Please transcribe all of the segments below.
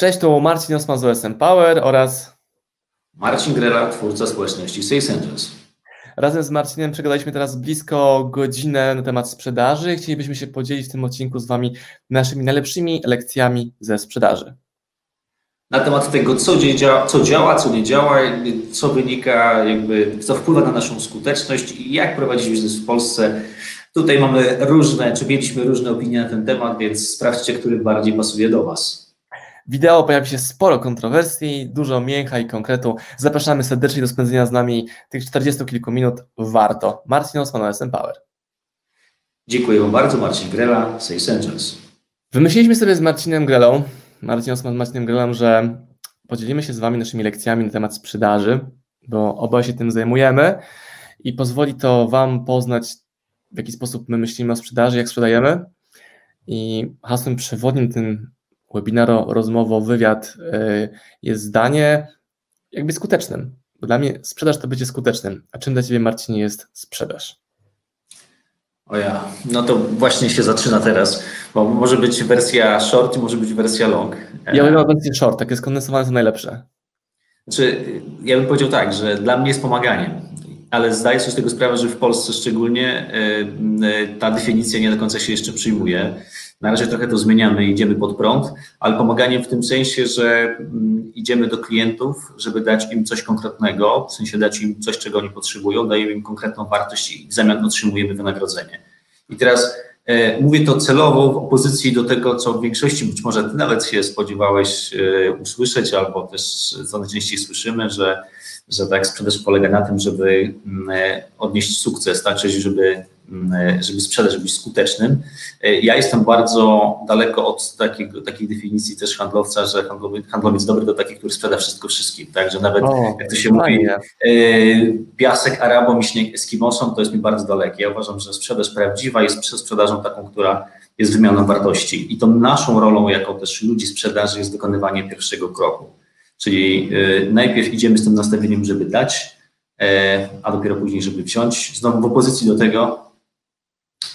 Cześć, to Marcin Osman z OSM Power oraz Marcin Grela, twórca społeczności Sales Angels. Razem z Marcinem przegadaliśmy teraz blisko godzinę na temat sprzedaży. Chcielibyśmy się podzielić w tym odcinku z Wami naszymi najlepszymi lekcjami ze sprzedaży. Na temat tego, co, dzia co działa, co nie działa, co wynika, jakby, co wpływa na naszą skuteczność i jak prowadzić biznes w Polsce. Tutaj mamy różne, czy mieliśmy różne opinie na ten temat, więc sprawdźcie, który bardziej pasuje do Was. Wideo pojawi się sporo kontrowersji, dużo mięcha i konkretu. Zapraszamy serdecznie do spędzenia z nami tych 40 kilku minut. Warto. Marcin Osman, OSM Power. Dziękuję Wam bardzo. Marcin Grela, Sales Angels. Wymyśliliśmy sobie z Marcinem Grelą, Marcin Osman z Marcinem Grelą, że podzielimy się z Wami naszymi lekcjami na temat sprzedaży, bo obaj się tym zajmujemy i pozwoli to Wam poznać, w jaki sposób my myślimy o sprzedaży, jak sprzedajemy. I hasłem przewodnim tym webinaro, rozmowo, wywiad y, jest zdanie jakby skutecznym. Bo dla mnie sprzedaż to bycie skutecznym. A czym dla Ciebie, Marcinie, jest sprzedaż? O ja, no to właśnie się zaczyna teraz, bo może być wersja short i może być wersja long. Ja bym wersję short, takie skondensowane są najlepsze. Znaczy, ja bym powiedział tak, że dla mnie jest pomaganiem, ale zdaję sobie z tego sprawę, że w Polsce szczególnie y, y, ta definicja nie do końca się jeszcze przyjmuje. Na razie trochę to zmieniamy, idziemy pod prąd, ale pomaganiem w tym sensie, że mm, idziemy do klientów, żeby dać im coś konkretnego, w sensie dać im coś, czego oni potrzebują, dajemy im konkretną wartość i w zamian otrzymujemy wynagrodzenie. I teraz e, mówię to celowo w opozycji do tego, co w większości być może ty nawet się spodziewałeś e, usłyszeć, albo też co najczęściej słyszymy, że, że tak sprzedaż polega na tym, żeby mm, e, odnieść sukces, tak, czyli żeby żeby sprzedać, żeby być skutecznym. E, ja jestem bardzo daleko od takiego, takiej definicji też handlowca, że handlowiec, dobry do takich, który sprzeda wszystko wszystkim. Także nawet, o, jak to się mówi, e, piasek Arabom i śnieg Eskimosom, to jest mi bardzo dalekie. Ja uważam, że sprzedaż prawdziwa jest sprzedażą taką, która jest wymianą wartości. I to naszą rolą, jako też ludzi sprzedaży, jest dokonywanie pierwszego kroku. Czyli e, najpierw idziemy z tym nastawieniem, żeby dać, a dopiero później, żeby wziąć. Znowu w opozycji do tego,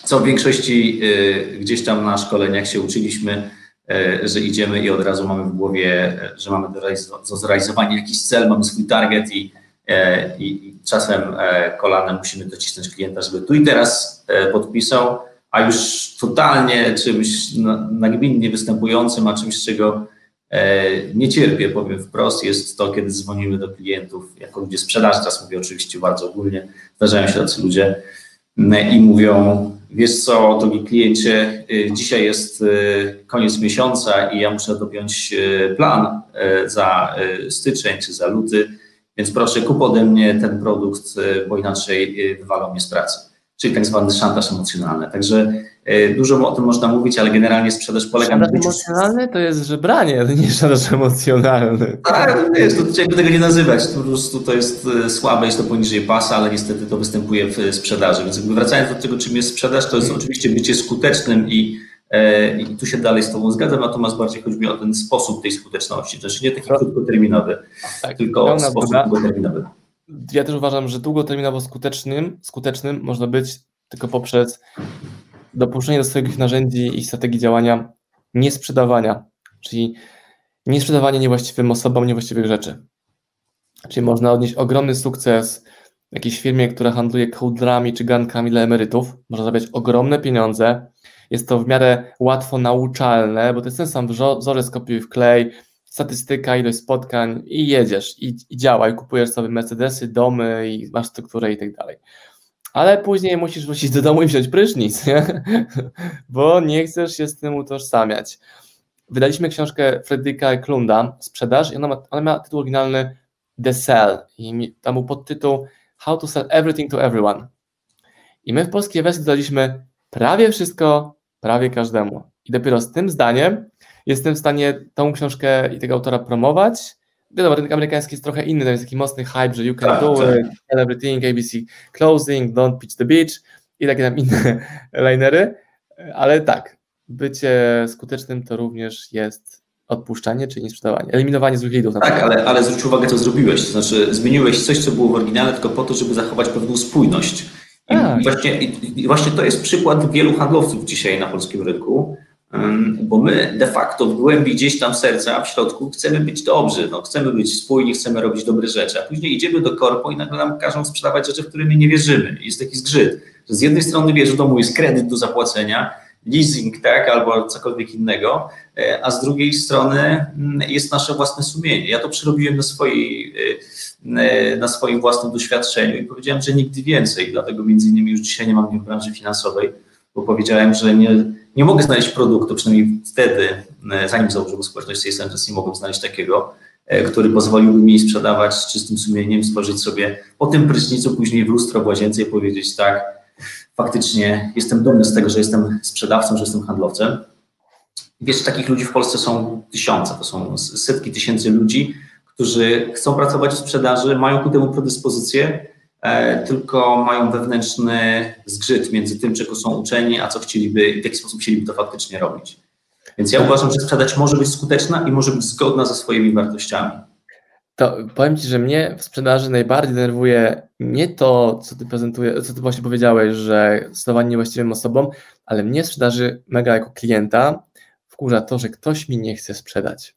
co w większości y, gdzieś tam na szkoleniach się uczyliśmy, y, że idziemy i od razu mamy w głowie, y, że mamy do zrealizowania jakiś cel, mamy swój target i, i, i czasem kolanem musimy docisnąć klienta, żeby tu i teraz podpisał, a już totalnie czymś nagminnie występującym, a czymś, czego nie cierpię, powiem wprost, jest to, kiedy dzwonimy do klientów, jako ludzie sprzedaży, teraz mówię oczywiście bardzo ogólnie, zdarzają się tacy ludzie i mówią, wiesz co, drogi kliencie, y, dzisiaj jest y, koniec miesiąca i ja muszę dopiąć y, plan za styczeń czy za luty, więc proszę kup ode mnie ten produkt, bo inaczej wywalą mnie z pracy. Czyli tak zwany szantaż emocjonalny. Także dużo o tym można mówić, ale generalnie sprzedaż polega na... Szantaż emocjonalny to jest żebranie, to nie szantaż emocjonalny. Tak, wiesz, to jakby tego nie nazywać, to po prostu to jest słabe, jest to poniżej pasa, ale niestety to występuje w sprzedaży. Więc jakby wracając do tego, czym jest sprzedaż, to jest oczywiście bycie skutecznym i e, i tu się dalej z Tobą zgadzam, natomiast bardziej chodzi mi o ten sposób tej skuteczności, to znaczy nie taki krótkoterminowy, tak, tylko sposób długoterminowy. Ja też uważam, że długoterminowo skutecznym, skutecznym można być tylko poprzez dopuszczenie do swoich narzędzi i strategii działania niesprzedawania, czyli niesprzedawanie niewłaściwym osobom niewłaściwych rzeczy. Czyli można odnieść ogromny sukces w jakiejś firmie, która handluje kołdrami czy gankami dla emerytów. Można zarabiać ogromne pieniądze. Jest to w miarę łatwo nauczalne, bo to jest ten sam wzorzec kopiuj w klej, statystyka, ilość spotkań i jedziesz, i, i działa, i kupujesz sobie Mercedesy, domy, i masz strukturę i tak dalej. Ale później musisz wrócić do domu i wziąć prysznic, nie? bo nie chcesz się z tym utożsamiać. Wydaliśmy książkę Fredrika Klunda, Sprzedaż, i ona ma, ona ma tytuł oryginalny The Sell, i tam był podtytuł How to Sell Everything to Everyone. I my w polskiej wersji dodaliśmy prawie wszystko, prawie każdemu. I dopiero z tym zdaniem jestem w stanie tą książkę i tego autora promować. Wiadomo, rynek amerykański jest trochę inny, tam jest taki mocny hype, że you can tak, do tak. it, everything, ABC closing, don't pitch the beach i takie tam inne linery, ale tak, bycie skutecznym to również jest odpuszczanie, czyli niesprzedawanie, eliminowanie złych lidów. Tak, ale, ale zwróć uwagę, co zrobiłeś, to znaczy zmieniłeś coś, co było w oryginale, tylko po to, żeby zachować pewną spójność. I, tak. właśnie, i właśnie to jest przykład wielu handlowców dzisiaj na polskim rynku, bo my de facto w głębi gdzieś tam serca, w środku chcemy być dobrzy, no, chcemy być spójni, chcemy robić dobre rzeczy, a później idziemy do korpo i nagle nam każą sprzedawać rzeczy, w które my nie wierzymy. Jest taki zgrzyt, że z jednej strony wiesz, w domu jest kredyt do zapłacenia, leasing, tak, albo cokolwiek innego, e, a z drugiej strony mm, jest nasze własne sumienie. Ja to przerobiłem na, swojej, e, e, na swoim własnym doświadczeniu i powiedziałem, że nigdy więcej, dlatego między innymi już dzisiaj nie mam w branży finansowej, bo powiedziałem, że nie, nie mogę znaleźć produktu, przynajmniej wtedy, zanim założyłem społeczność CSM, nie mogłem znaleźć takiego, który pozwoliłby mi sprzedawać z czystym sumieniem, stworzyć sobie po tym prysznicu później w lustro w łazience i powiedzieć tak, faktycznie jestem dumny z tego, że jestem sprzedawcą, że jestem handlowcem. Wiesz, takich ludzi w Polsce są tysiące, to są setki tysięcy ludzi, którzy chcą pracować w sprzedaży, mają ku temu predyspozycję, e, tylko mają wewnętrzny zgrzyt między tym, czego są uczeni, a co chcieliby i w jaki sposób chcieliby to faktycznie robić. Więc ja uważam, że sprzedać może być skuteczna i może być zgodna ze swoimi wartościami. To powiem Ci, że mnie w sprzedaży najbardziej denerwuje nie to, co Ty prezentujesz, co Ty właśnie powiedziałeś, że stosowanie niewłaściwym osobom, ale mnie w sprzedaży mega jako klienta wkurza to, że ktoś mi nie chce sprzedać.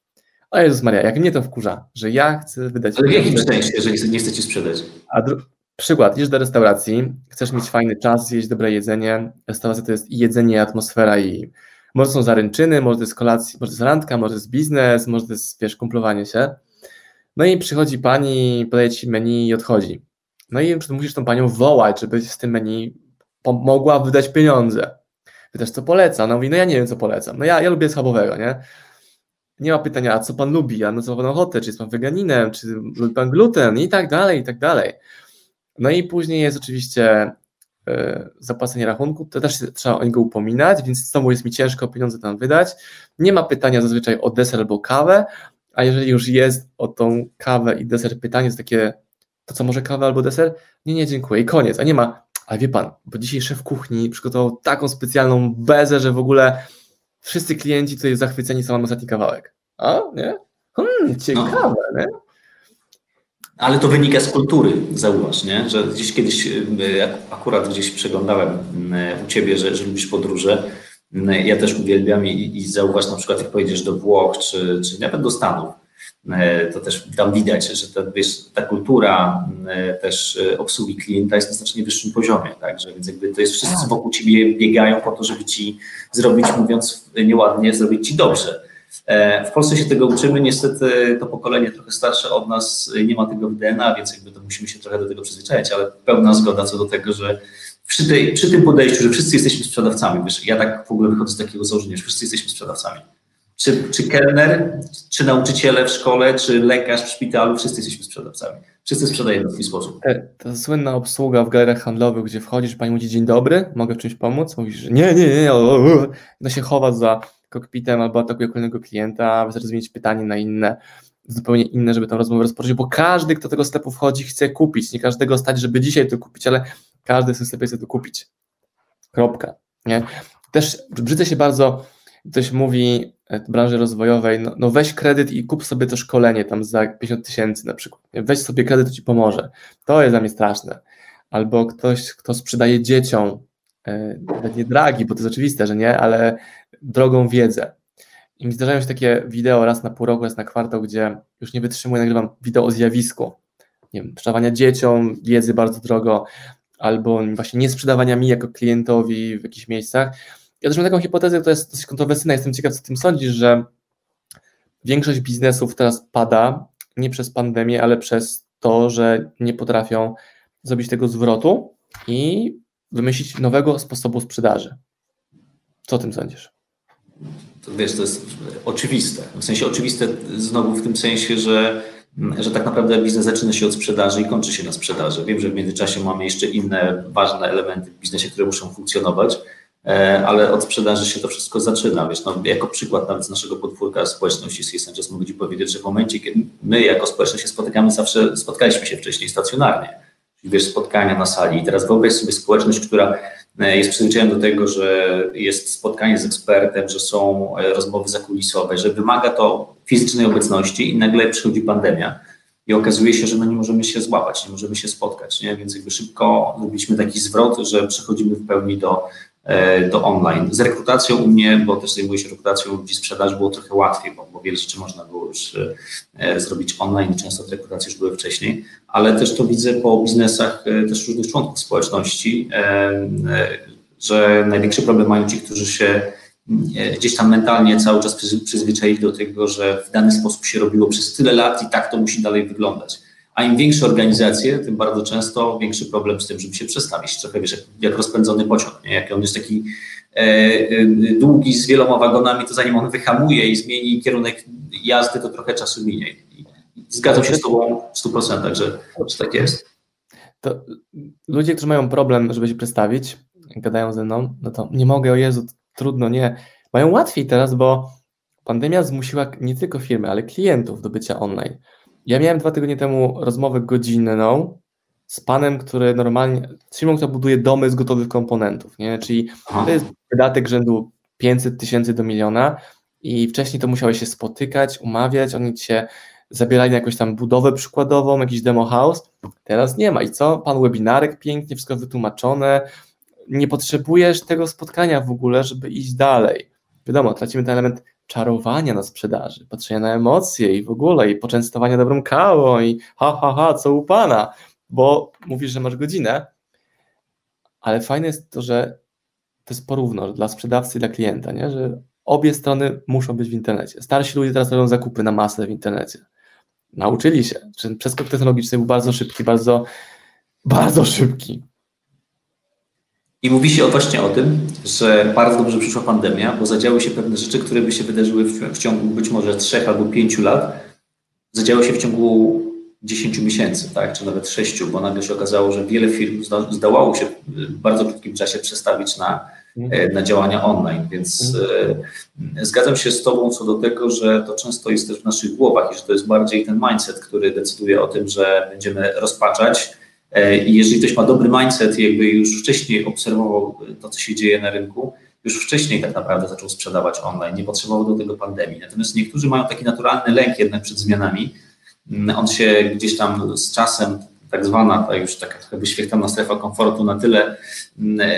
O Jezus Maria, jak mnie to wkurza, że ja chcę wydać... Ale w jakim sensie, jeżeli nie chcecie sprzedać? A dru... Przykład, idziesz do restauracji, chcesz mieć fajny czas, jeść dobre jedzenie. Restauracja to jest i jedzenie, i atmosfera, i może są zaręczyny, może to jest kolacja, może to jest randka, może to jest biznes, może to jest, wiesz, kumplowanie się. No i przychodzi pani, podaje ci menu i odchodzi. No i musisz tą panią wołać, żeby z tym menu mogła wydać pieniądze. Pytasz, co poleca? Ona mówi, no ja nie wiem, co polecam. No ja, ja lubię schabowego, nie? Nie ma pytania, a co pan lubi, a na co pan ochotę, czy jest pan weganinem, czy lubi pan gluten i tak dalej, i tak dalej. No i później jest oczywiście y, zapłacenie rachunku, to też trzeba o niego upominać, więc znowu jest mi ciężko pieniądze tam wydać. Nie ma pytania zazwyczaj o deser albo kawę, a jeżeli już jest o tą kawę i deser pytanie, jest takie, to co może kawę albo deser? Nie, nie, dziękuję. I koniec. A nie ma, a wie pan, bo dzisiaj szef kuchni przygotował taką specjalną bezę, że w ogóle wszyscy klienci tutaj zachwyceni są, mam ostatni kawałek. A, nie? Hmm, ciekawe, nie? Ale to wynika z kultury, zauważ, nie? że gdzieś kiedyś, e, akurat gdzieś przeglądałem e, u Ciebie, że, że lubisz podróże, no ja też uwielbiam i, i zauważ na przykład, jak pojedziesz do Włoch, czy, czy nawet do Stanów, e, to też tam widać, że ta, wiesz, ta kultura e, też e, obsługi klienta jest na znacznie wyższym poziomie, także więc jakby to jest wszyscy tak. wokół ciebie biegają po to, żeby ci zrobić, mówiąc nieładnie, zrobić ci dobrze. W Polsce się tego uczymy, niestety to pokolenie trochę starsze od nas nie ma tego w DNA, więc jakby to musimy się trochę do tego przyzwyczaić, ale pełna zgoda co do tego, że przy, tej, przy tym podejściu, że wszyscy jesteśmy sprzedawcami, wiesz, ja tak w ogóle wychodzę z takiego założenia, że wszyscy jesteśmy sprzedawcami. Czy, czy kelner, czy nauczyciele w szkole, czy lekarz w szpitalu, wszyscy jesteśmy sprzedawcami. Wszyscy sprzedajemy w taki sposób. E, ta słynna obsługa w galeriach handlowych, gdzie wchodzisz, pani mówi dzień dobry, mogę w czymś pomóc? Mówisz, że nie, nie, nie, no się chowa za kokpitem albo atakuje kolejnego klienta, wystarczy zmienić pytanie na inne, zupełnie inne, żeby tą rozmowę rozpocząć, bo każdy, kto do tego sklepu wchodzi, chce kupić. Nie każdego stać, żeby dzisiaj to kupić, ale każdy w tym sklepie chce to kupić. Kropka. Nie? Też brzydzę się bardzo, ktoś mówi e, w branży rozwojowej, no, no, weź kredyt i kup sobie to szkolenie tam za 50 tysięcy na przykład. Weź sobie kredyt, to ci pomoże. To jest dla mnie straszne. Albo ktoś, kto sprzedaje dzieciom, nawet nie dragi, bo to jest oczywiste, że nie, ale drogą wiedzę. I mi zdarzają się takie wideo raz na pół roku, raz na kwartał, gdzie już nie wytrzymuję, nagrywam wideo o zjawisku. Nie wiem, sprzedawania dzieciom, wiedzy bardzo drogo, albo właśnie nie sprzedawania mi jako klientowi w jakichś miejscach. Ja też mam taką hipotezę, która jest dosyć kontrowersyjna, jestem ciekaw, co tym sądzisz, że większość biznesów teraz pada nie przez pandemię, ale przez to, że nie potrafią zrobić tego zwrotu i wymyślić nowego sposobu sprzedaży. Co o tym sądzisz? To wiesz, to jest oczywiste. W sensie oczywiste znowu w tym sensie, że że tak naprawdę biznes zaczyna się od sprzedaży i kończy się na sprzedaży. Wiem, że w międzyczasie mamy jeszcze inne ważne elementy w biznesie, które muszą funkcjonować, e, ale od sprzedaży się to wszystko zaczyna. Wiesz, no, jako przykład nawet z naszego podwórka społeczności CSN Just mogę Ci powiedzieć, że w momencie, kiedy my jako społeczność się spotykamy, zawsze spotkaliśmy się wcześniej stacjonarnie. Wiesz, spotkania na sali. I teraz wyobraź sobie społeczność, która e, jest przyzwyczajona do tego, że jest spotkanie z ekspertem, że są e, rozmowy zakulisowe, że wymaga to fizycznej obecności i nagle przychodzi pandemia i okazuje się, że no nie możemy się złapać, nie możemy się spotkać, nie? więc jakby szybko zrobiliśmy taki zwrot, że przechodzimy w pełni do, do online. Z rekrutacją u mnie, bo też zajmuję się rekrutacją ludzi sprzedaży, było trochę łatwiej, bo, bo wiele rzeczy można było już e, zrobić online, często te rekrutacje już były wcześniej, ale też to widzę po biznesach też różnych członków społeczności, że największy problem mają ci, którzy się gdzieś tam mentalnie cały czas przyzwyczaili do tego, że w dany sposób się robiło przez tyle lat i tak to musi dalej wyglądać. A im większe organizacje, tym bardzo często większy problem z tym, żeby się przestawić. Trochę wiesz, jak, jak rozpędzony pociąg, nie? jak on jest taki e, e, długi z wieloma wagonami, to zanim on wyhamuje i zmieni kierunek jazdy, to trochę czasu minie. Zgadzam się z Tobą w 100%, że, że tak jest. To ludzie, którzy mają problem, żeby się przestawić, gadają ze mną, no to nie mogę, o Jezu, trudno, nie. Mają łatwiej teraz, bo pandemia zmusiła nie tylko firmy, ale klientów do bycia online. Ja miałem dwa tygodnie temu rozmowę godzinną z panem, który normalnie, z firmą, która buduje domy z gotowych komponentów, nie? Czyli to jest wydatek rzędu 500 tysięcy do miliona i wcześniej to musiałeś się spotykać, umawiać, oni cię zabierali na jakąś tam budowę przykładową, jakiś demo house, teraz nie ma. I co? Pan webinarek pięknie, wszystko wytłumaczone, nie potrzebujesz tego spotkania w ogóle, żeby iść dalej. Wiadomo, tracimy ten element czarowania na sprzedaży, patrzenia na emocje i w ogóle, i poczęstowania dobrą kawą i ha, ha, ha, co u pana, bo mówisz, że masz godzinę, ale fajne jest to, że to jest porówno dla sprzedawcy i dla klienta, nie? że obie strony muszą być w internecie. Starsi ludzie teraz robią zakupy na masę w internecie. Nauczyli się. Przeskok technologiczny był bardzo szybki, bardzo, bardzo szybki. I mówi się właśnie o tym, że bardzo dobrze przyszła pandemia, bo zadziały się pewne rzeczy, które by się wydarzyły w, w ciągu być może trzech albo pięciu lat, zadziały się w ciągu 10 miesięcy, tak, czy nawet 6, bo nagle się okazało, że wiele firm zda, zdawało się w bardzo krótkim czasie przestawić na, mhm. na działania online, więc mhm. e, zgadzam się z Tobą co do tego, że to często jest też w naszych głowach i że to jest bardziej ten mindset, który decyduje o tym, że będziemy rozpaczać, E, I jeżeli ktoś ma dobry mindset, jakby już wcześniej obserwował to, co się dzieje na rynku, już wcześniej tak naprawdę zaczął sprzedawać online, nie potrzebował do tego pandemii. Natomiast niektórzy mają taki naturalny lęk jednak przed zmianami. Mm, on się gdzieś tam z czasem, tak zwana, ta już taka trochę wyświetlana strefa komfortu na tyle, mm,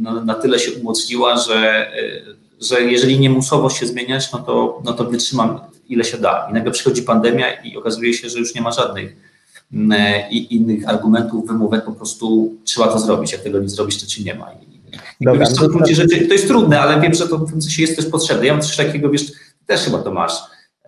no, na tyle się umocniła, że, e, że jeżeli nie musowo się zmieniać, no to, no to wytrzymam ile się da. I nagle przychodzi pandemia i okazuje się, że już nie ma żadnych E, i innych argumentów, wymówek, po prostu trzeba to zrobić. Jak tego nie zrobić, to ci nie ma. I, Dobra, to, to, rzeczy, to jest trudne, ale wiem, że to w tym sensie jest też potrzebne. Ja mam coś takiego, wiesz, też chyba to masz,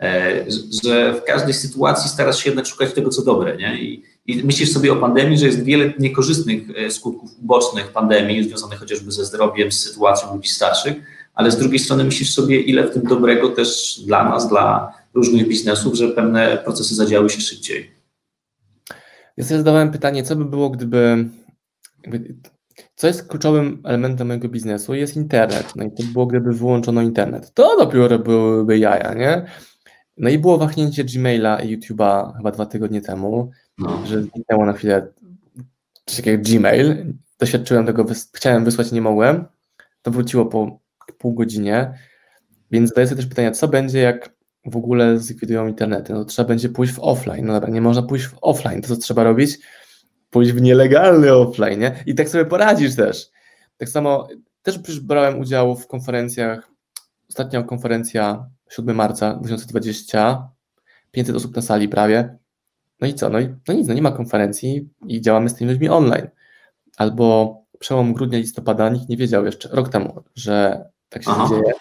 e, że w każdej sytuacji starasz się jednak szukać tego, co dobre, nie? I, I myślisz sobie o pandemii, że jest wiele niekorzystnych e, skutków ubocznych pandemii, związanych chociażby ze zdrowiem, z sytuacją ludzi starszych, ale z drugiej strony myślisz sobie, ile w tym dobrego też dla nas, dla różnych biznesów, że pewne procesy zadziały się szybciej. Ja sobie zadawałem pytanie, co by było, gdyby. co jest kluczowym elementem mojego biznesu? Jest internet. No i to było, gdyby wyłączono internet. To dopiero byłyby jaja, nie? No i było wahnięcie Gmaila i YouTube'a chyba dwa tygodnie temu, no. że zniknęło na chwilę coś jak Gmail. Doświadczyłem tego, chciałem wysłać, nie mogłem. To wróciło po pół godzinie. Więc zadaję sobie też pytanie, co będzie, jak w ogóle zlikwidują internety, no trzeba będzie pójść w offline. No dobra, nie można pójść w offline, to co trzeba robić? Pójść w nielegalny offline, nie? I tak sobie poradzisz też. Tak samo też przecież brałem udział w konferencjach, ostatnia konferencja 7 marca 2020, 500 osób na sali prawie. No i co? No, i, no nic, no nie ma konferencji i działamy z tymi ludźmi online. Albo przełom grudnia, listopada nikt nie wiedział jeszcze, rok temu, że tak się Aha. dzieje.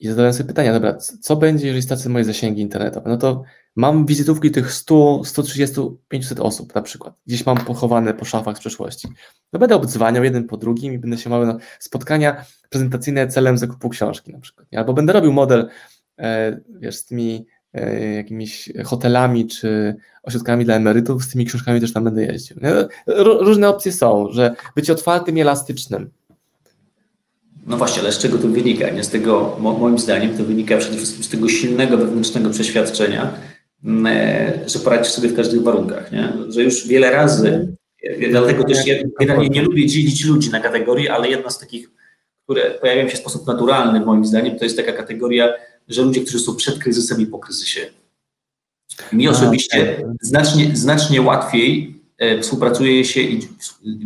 I zadałem sobie pytania, dobra, co będzie, jeżeli stracę moje zasięgi internetowe? No to mam wizytówki tych 100, 130, 500 osób na przykład. Gdzieś mam pochowane po szafach z przeszłości. No będę obdzwaniał jeden po drugim i będę się mały na spotkania prezentacyjne celem zakupu książki na przykład. Albo będę robił model, e, wiesz, z tymi e, jakimiś hotelami czy ośrodkami dla emerytów, z tymi książkami też tam będę jeździł. Różne opcje są, że być otwartym i elastycznym. No właśnie, ale z czego to wynika? Nie z tego, moim zdaniem, to wynika przede wszystkim z tego silnego wewnętrznego przeświadczenia, mm, e, że poradzisz sobie w każdych warunkach, nie? że już wiele razy, e, dlatego też ja generalnie nie lubię dzielić ludzi na kategorie, ale jedna z takich, które pojawiają się w sposób naturalny, moim zdaniem, to jest taka kategoria, że ludzie, którzy są przed kryzysem i po kryzysie. Mi osobiście znacznie, znacznie łatwiej e, współpracuje się i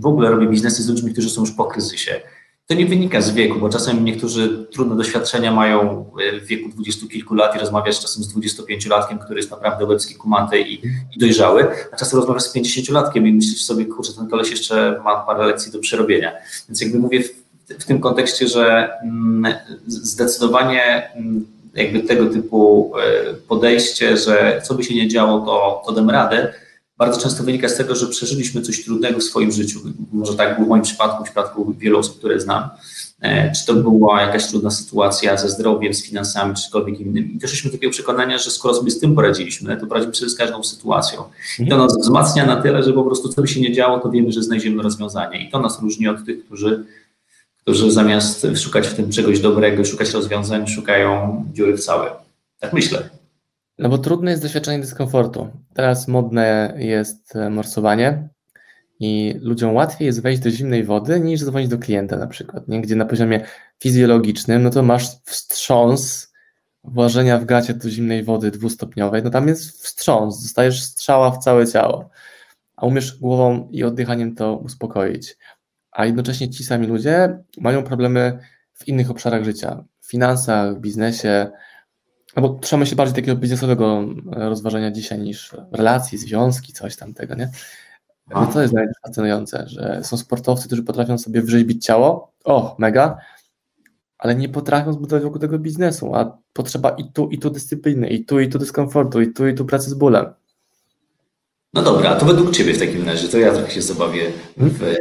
w ogóle robię biznesy z ludźmi, którzy są już po kryzysie To nie wynika z wieku, bo czasem niektórzy trudne doświadczenia mają w wieku dwudziestu kilku lat i rozmawiasz czasem z 25-latkiem, który jest naprawdę łebski, kumaty i, i dojrzały, a czasem rozmawiasz z 50-latkiem i myślisz sobie, kurczę, ten koleś jeszcze ma parę lekcji do przerobienia. Więc jakby mówię w, w tym kontekście, że mm, zdecydowanie mm, jakby tego typu e, podejście, że co by się nie działo, to, to dam radę, bardzo często wynika z tego, że przeżyliśmy coś trudnego w swoim życiu. Może tak było w moim przypadku, w przypadku wielu osób, które znam. E, czy to była jakaś trudna sytuacja ze zdrowiem, z finansami, czy cokolwiek innym. I doszliśmy do takiego przekonania, że skoro sobie z tym poradziliśmy, to poradzimy sobie z każdą sytuacją. I to nas wzmacnia na tyle, że po prostu co by się nie działo, to wiemy, że znajdziemy rozwiązanie. I to nas różni od tych, którzy, którzy zamiast szukać w tym czegoś dobrego, szukać rozwiązań, szukają dziury w całe. Tak myślę. No bo trudne jest doświadczenie dyskomfortu. Teraz modne jest e, morsowanie i ludziom łatwiej jest wejść do zimnej wody niż zadzwonić do klienta na przykład, nie? gdzie na poziomie fizjologicznym, no to masz wstrząs włożenia w gacie do zimnej wody dwustopniowej, no tam jest wstrząs, dostajesz strzała w całe ciało, a umiesz głową i oddychaniem to uspokoić. A jednocześnie ci sami ludzie mają problemy w innych obszarach życia, w finansach, w biznesie, bo trzeba się bardziej takiego biznesowego e, rozważania dzisiaj niż relacji, związki, coś tamtego, nie? No to jest fascynujące, że są sportowcy, którzy potrafią sobie wrzeźbić ciało, o, mega, ale nie potrafią zbudować wokół tego biznesu, a potrzeba i tu, i tu dyscypliny, i tu, i tu dyskomfortu, i tu, i tu pracy z bólem. No dobra, a to według Ciebie w takim razie, to ja trochę się zabawię w,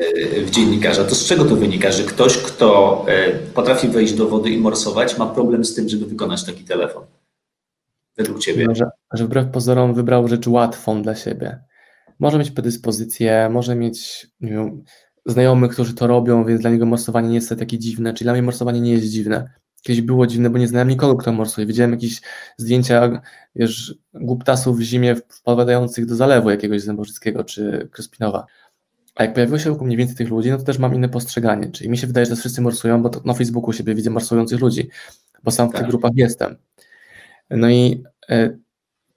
w dziennikarza. To z czego to wynika, że ktoś, kto e, potrafi wejść do wody i morsować, ma problem z tym, żeby wykonać taki telefon? Według Ciebie? że, że wbrew pozorom wybrał rzecz łatwą dla siebie. Może mieć predyspozycję, może mieć nie wiem, znajomych, którzy to robią, więc dla niego morsowanie nie jest takie dziwne, czyli dla mnie morsowanie nie jest dziwne. Kiedyś było dziwne, bo nie znałem nikogo, kto morsuje. Widziałem jakieś zdjęcia, wiesz, głuptasów w zimie wpadających do zalewu jakiegoś Zębożyckiego czy Kryspinowa. A jak pojawiło się wokół mniej więcej tych ludzi, no to też mam inne postrzeganie. Czyli mi się wydaje, że wszyscy morsują, bo na Facebooku siebie widzę morsujących ludzi, bo sam w tak. tych grupach jestem. No i e,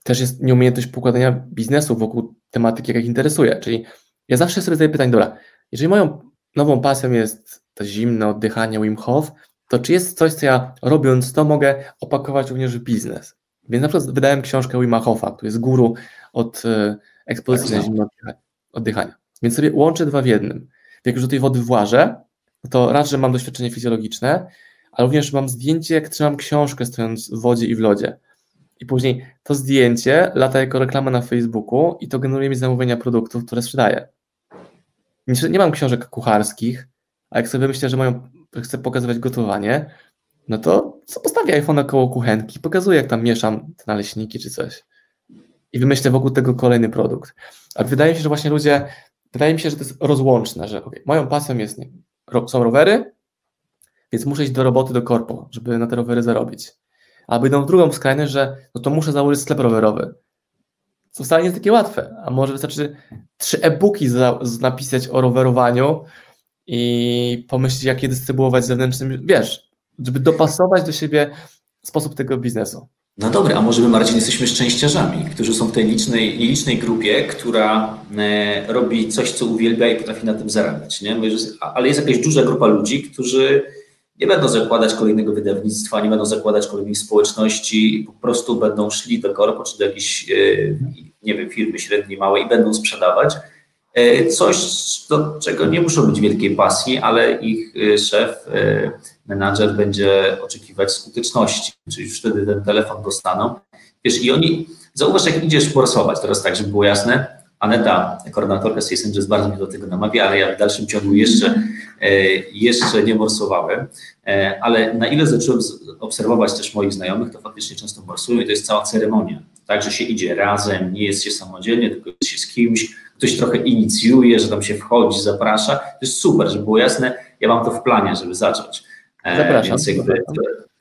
też jest nieumiejętność pokładania biznesu wokół tematyki, jaka ich interesuje. Czyli ja zawsze sobie zadaję pytanie, dobra, jeżeli moją nową pasją jest to zimne oddychanie Wim Hof, to czy jest coś, co ja robiąc to mogę opakować również w biznes? Więc na przykład wydałem książkę Wima Hofa, który jest guru od e, ekspozycji na zimne oddychania. Więc sobie łączę dwa w jednym. Jak już do tej wody włażę, to raz, że mam doświadczenie fizjologiczne, ale również mam zdjęcie, jak trzymam książkę stojąc w wodzie i w lodzie. I później to zdjęcie lata jako reklama na Facebooku i to generuje mi zamówienia produktów, które sprzedaję. Nie mam książek kucharskich, a jak sobie myślę, że mają, chcę pokazywać gotowanie, no to co postawię iPhone koło kuchenki, pokazuję, jak tam mieszam te naleśniki czy coś. I wymyślę wokół tego kolejny produkt. A wydaje mi się, że właśnie ludzie, wydaje mi się, że to jest rozłączne, że okay, moją pasją jest, nie, są rowery, więc muszę iść do roboty, do korpo, żeby na te rowery zarobić. Albo idą w drugą skrajność, że no to muszę założyć sklep rowerowy. Co wcale nie jest takie łatwe. A może wystarczy trzy e-booki za, napisać o rowerowaniu i pomyśleć, jak je dystrybuować zewnętrznym, wiesz, żeby dopasować do siebie sposób tego biznesu. No dobra, a może my, Marcin, jesteśmy szczęściarzami, którzy są w tej licznej, licznej grupie, która e, robi coś, co uwielbia i potrafi na tym zarabiać, nie? Ale jest jakaś duża grupa ludzi, którzy nie będą zakładać kolejnego wydawnictwa, nie będą zakładać kolejnej społeczności, po prostu będą szli do korpo czy do jakiejś, e, nie wiem, firmy średniej, małej i będą sprzedawać e, coś, do czego nie muszą być wielkiej pasji, ale ich e, szef, menadżer będzie oczekiwać skuteczności, czyli już wtedy ten telefon dostaną. Wiesz, i oni, zauważ, jak idziesz forsować, teraz tak, żeby było jasne, Aneta, koordynatorka Sales Angels, bardzo mnie do tego namawia, ale ja w dalszym ciągu jeszcze, e, jeszcze nie morsowałem. E, ale na ile zacząłem obserwować też moich znajomych, to faktycznie często morsują i to jest cała ceremonia. Tak, że się idzie razem, nie jest się samodzielnie, tylko jest się z kimś, ktoś trochę inicjuje, że tam się wchodzi, zaprasza. To jest super, żeby było jasne, ja mam to w planie, żeby zacząć. E, Zapraszam. Więc jakby,